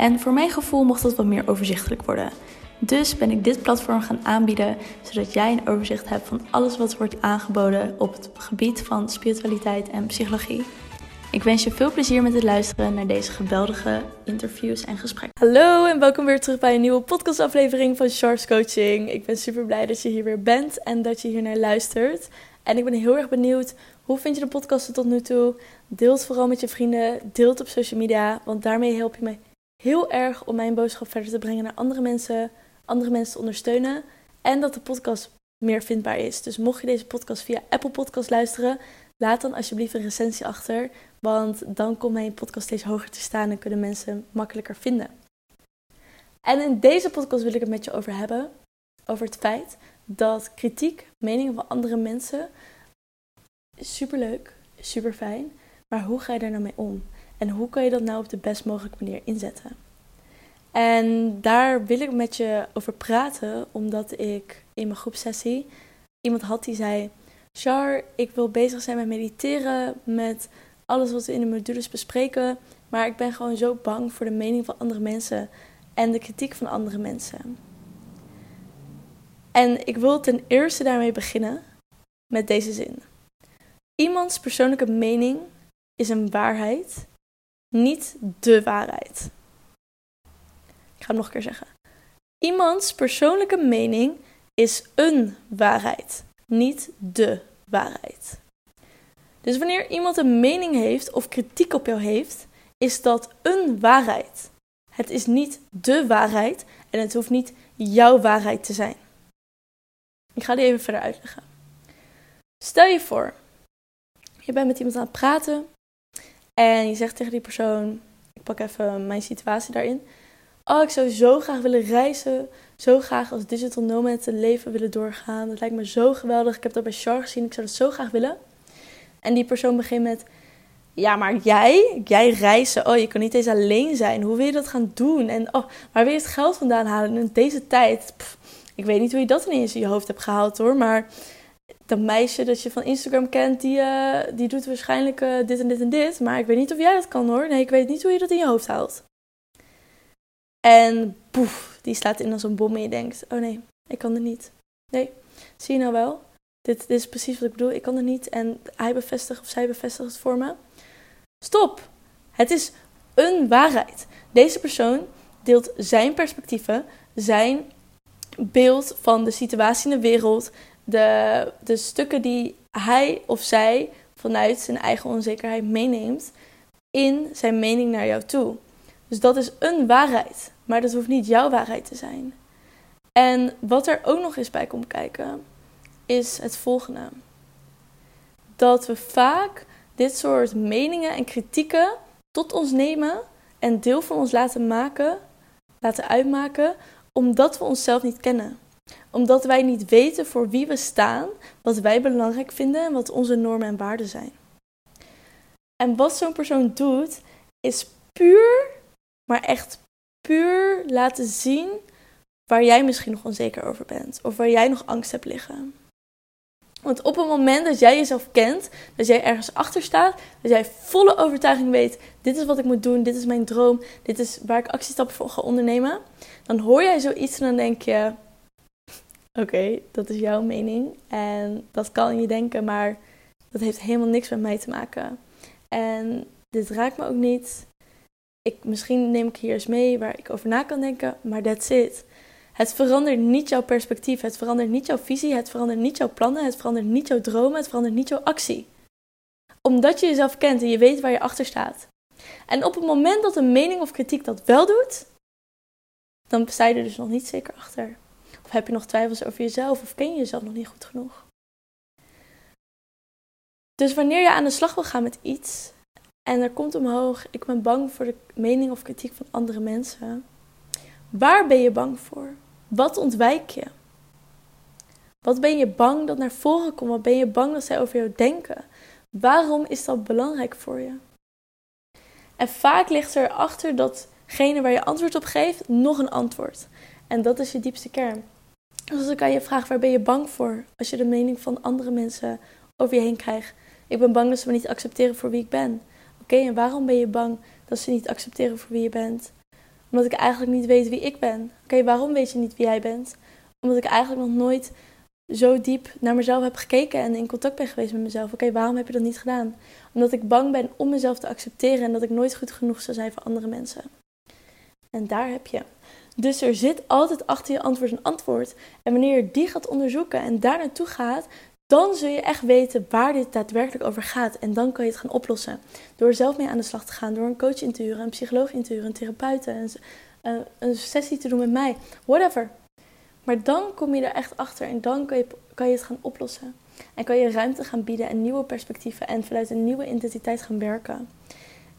En voor mijn gevoel mocht dat wat meer overzichtelijk worden. Dus ben ik dit platform gaan aanbieden, zodat jij een overzicht hebt van alles wat wordt aangeboden op het gebied van spiritualiteit en psychologie. Ik wens je veel plezier met het luisteren naar deze geweldige interviews en gesprekken. Hallo en welkom weer terug bij een nieuwe podcastaflevering van Charles Coaching. Ik ben super blij dat je hier weer bent en dat je hier naar luistert. En ik ben heel erg benieuwd, hoe vind je de podcast tot nu toe? Deel het vooral met je vrienden, deel het op social media, want daarmee help je me heel erg om mijn boodschap verder te brengen naar andere mensen, andere mensen te ondersteunen en dat de podcast meer vindbaar is. Dus mocht je deze podcast via Apple Podcast luisteren, laat dan alsjeblieft een recensie achter, want dan komt mijn podcast steeds hoger te staan en kunnen mensen makkelijker vinden. En in deze podcast wil ik het met je over hebben, over het feit dat kritiek, meningen van andere mensen, super leuk, super fijn, maar hoe ga je daar nou mee om? En hoe kan je dat nou op de best mogelijke manier inzetten? En daar wil ik met je over praten, omdat ik in mijn groepsessie iemand had die zei: Char, ik wil bezig zijn met mediteren, met alles wat we in de modules bespreken, maar ik ben gewoon zo bang voor de mening van andere mensen en de kritiek van andere mensen. En ik wil ten eerste daarmee beginnen met deze zin. Iemands persoonlijke mening is een waarheid niet de waarheid. Ik ga het nog een keer zeggen. Iemands persoonlijke mening is een waarheid, niet de waarheid. Dus wanneer iemand een mening heeft of kritiek op jou heeft, is dat een waarheid. Het is niet de waarheid en het hoeft niet jouw waarheid te zijn. Ik ga die even verder uitleggen. Stel je voor, je bent met iemand aan het praten en je zegt tegen die persoon, ik pak even mijn situatie daarin. Oh, ik zou zo graag willen reizen. Zo graag als digital nomad het leven willen doorgaan. Dat lijkt me zo geweldig. Ik heb dat bij Char gezien. Ik zou dat zo graag willen. En die persoon begint met... Ja, maar jij? Jij reizen? Oh, je kan niet eens alleen zijn. Hoe wil je dat gaan doen? En oh, waar wil je het geld vandaan halen in deze tijd? ik weet niet hoe je dat in je hoofd hebt gehaald hoor. Maar dat meisje dat je van Instagram kent, die, uh, die doet waarschijnlijk uh, dit en dit en dit. Maar ik weet niet of jij dat kan hoor. Nee, ik weet niet hoe je dat in je hoofd haalt. En poef, die slaat in als een bom en je denkt, oh nee, ik kan er niet. Nee, zie je nou wel? Dit, dit is precies wat ik bedoel, ik kan er niet. En hij bevestigt of zij bevestigt het voor me. Stop! Het is een waarheid. Deze persoon deelt zijn perspectieven, zijn beeld van de situatie in de wereld, de, de stukken die hij of zij vanuit zijn eigen onzekerheid meeneemt in zijn mening naar jou toe. Dus dat is een waarheid, maar dat hoeft niet jouw waarheid te zijn. En wat er ook nog eens bij komt kijken, is het volgende. Dat we vaak dit soort meningen en kritieken tot ons nemen en deel van ons laten maken, laten uitmaken, omdat we onszelf niet kennen omdat wij niet weten voor wie we staan, wat wij belangrijk vinden en wat onze normen en waarden zijn. En wat zo'n persoon doet, is puur, maar echt puur laten zien waar jij misschien nog onzeker over bent of waar jij nog angst hebt liggen. Want op het moment dat jij jezelf kent, dat jij ergens achter staat, dat jij volle overtuiging weet: dit is wat ik moet doen, dit is mijn droom, dit is waar ik actiestappen voor ga ondernemen, dan hoor jij zoiets en dan denk je: Oké, dat is jouw mening. En dat kan je denken, maar dat heeft helemaal niks met mij te maken. En dit raakt me ook niet. Ik, misschien neem ik hier eens mee waar ik over na kan denken, maar that's it. Het verandert niet jouw perspectief, het verandert niet jouw visie, het verandert niet jouw plannen, het verandert niet jouw dromen, het verandert niet jouw actie. Omdat je jezelf kent en je weet waar je achter staat. En op het moment dat een mening of kritiek dat wel doet, dan sta je er dus nog niet zeker achter. Of heb je nog twijfels over jezelf of ken je jezelf nog niet goed genoeg? Dus wanneer je aan de slag wil gaan met iets en er komt omhoog, ik ben bang voor de mening of kritiek van andere mensen, Waar ben je bang voor? Wat ontwijk je? Wat ben je bang dat naar voren komt? Wat ben je bang dat zij over jou denken? Waarom is dat belangrijk voor je? En vaak ligt er achter datgene waar je antwoord op geeft nog een antwoord. En dat is je diepste kern. Dus dan kan je vragen, waar ben je bang voor? Als je de mening van andere mensen over je heen krijgt. Ik ben bang dat ze me niet accepteren voor wie ik ben. Oké, en waarom ben je bang dat ze niet accepteren voor wie je bent? Omdat ik eigenlijk niet weet wie ik ben. Oké, waarom weet je niet wie jij bent? Omdat ik eigenlijk nog nooit zo diep naar mezelf heb gekeken en in contact ben geweest met mezelf. Oké, waarom heb je dat niet gedaan? Omdat ik bang ben om mezelf te accepteren en dat ik nooit goed genoeg zou zijn voor andere mensen. En daar heb je. Dus er zit altijd achter je antwoord een antwoord. En wanneer je die gaat onderzoeken en daar naartoe gaat, dan zul je echt weten waar dit daadwerkelijk over gaat. En dan kan je het gaan oplossen. Door zelf mee aan de slag te gaan, door een coach in te huren, een psycholoog in te huren, een therapeut, een, eh, een sessie te doen met mij, whatever. Maar dan kom je er echt achter en dan kan je, kan je het gaan oplossen. En kan je ruimte gaan bieden en nieuwe perspectieven en vanuit een nieuwe identiteit gaan werken.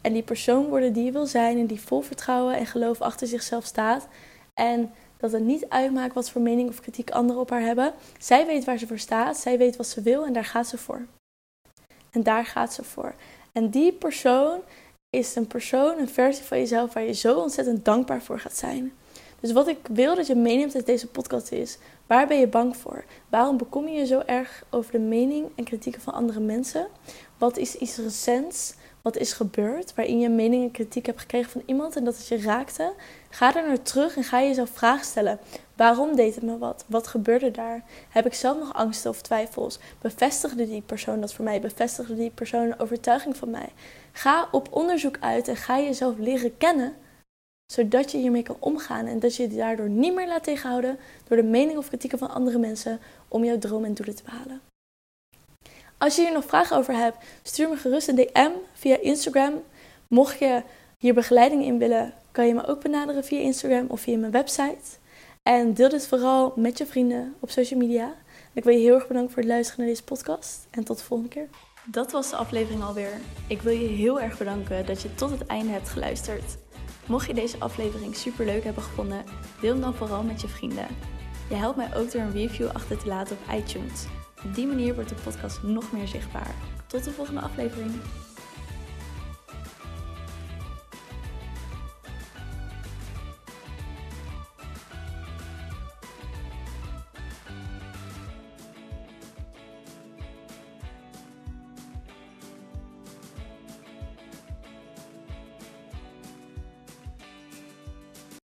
En die persoon worden die je wil zijn en die vol vertrouwen en geloof achter zichzelf staat. En dat het niet uitmaakt wat voor mening of kritiek anderen op haar hebben. Zij weet waar ze voor staat, zij weet wat ze wil en daar gaat ze voor. En daar gaat ze voor. En die persoon is een persoon, een versie van jezelf waar je zo ontzettend dankbaar voor gaat zijn. Dus wat ik wil dat je meeneemt uit deze podcast is: waar ben je bang voor? Waarom bekom je je zo erg over de mening en kritieken van andere mensen? Wat is iets recents wat is gebeurd waarin je mening en kritiek hebt gekregen van iemand en dat het je raakte? Ga er naar terug en ga jezelf vragen stellen. Waarom deed het me wat? Wat gebeurde daar? Heb ik zelf nog angsten of twijfels? Bevestigde die persoon dat voor mij? Bevestigde die persoon een overtuiging van mij? Ga op onderzoek uit en ga jezelf leren kennen zodat je hiermee kan omgaan en dat je je daardoor niet meer laat tegenhouden door de mening of kritieken van andere mensen om jouw droom en doelen te behalen. Als je hier nog vragen over hebt, stuur me gerust een DM via Instagram. Mocht je hier begeleiding in willen, kan je me ook benaderen via Instagram of via mijn website. En deel dit vooral met je vrienden op social media. Ik wil je heel erg bedanken voor het luisteren naar deze podcast en tot de volgende keer. Dat was de aflevering alweer. Ik wil je heel erg bedanken dat je tot het einde hebt geluisterd. Mocht je deze aflevering super leuk hebben gevonden, deel hem dan vooral met je vrienden. Je helpt mij ook door een review achter te laten op iTunes. Op die manier wordt de podcast nog meer zichtbaar. Tot de volgende aflevering.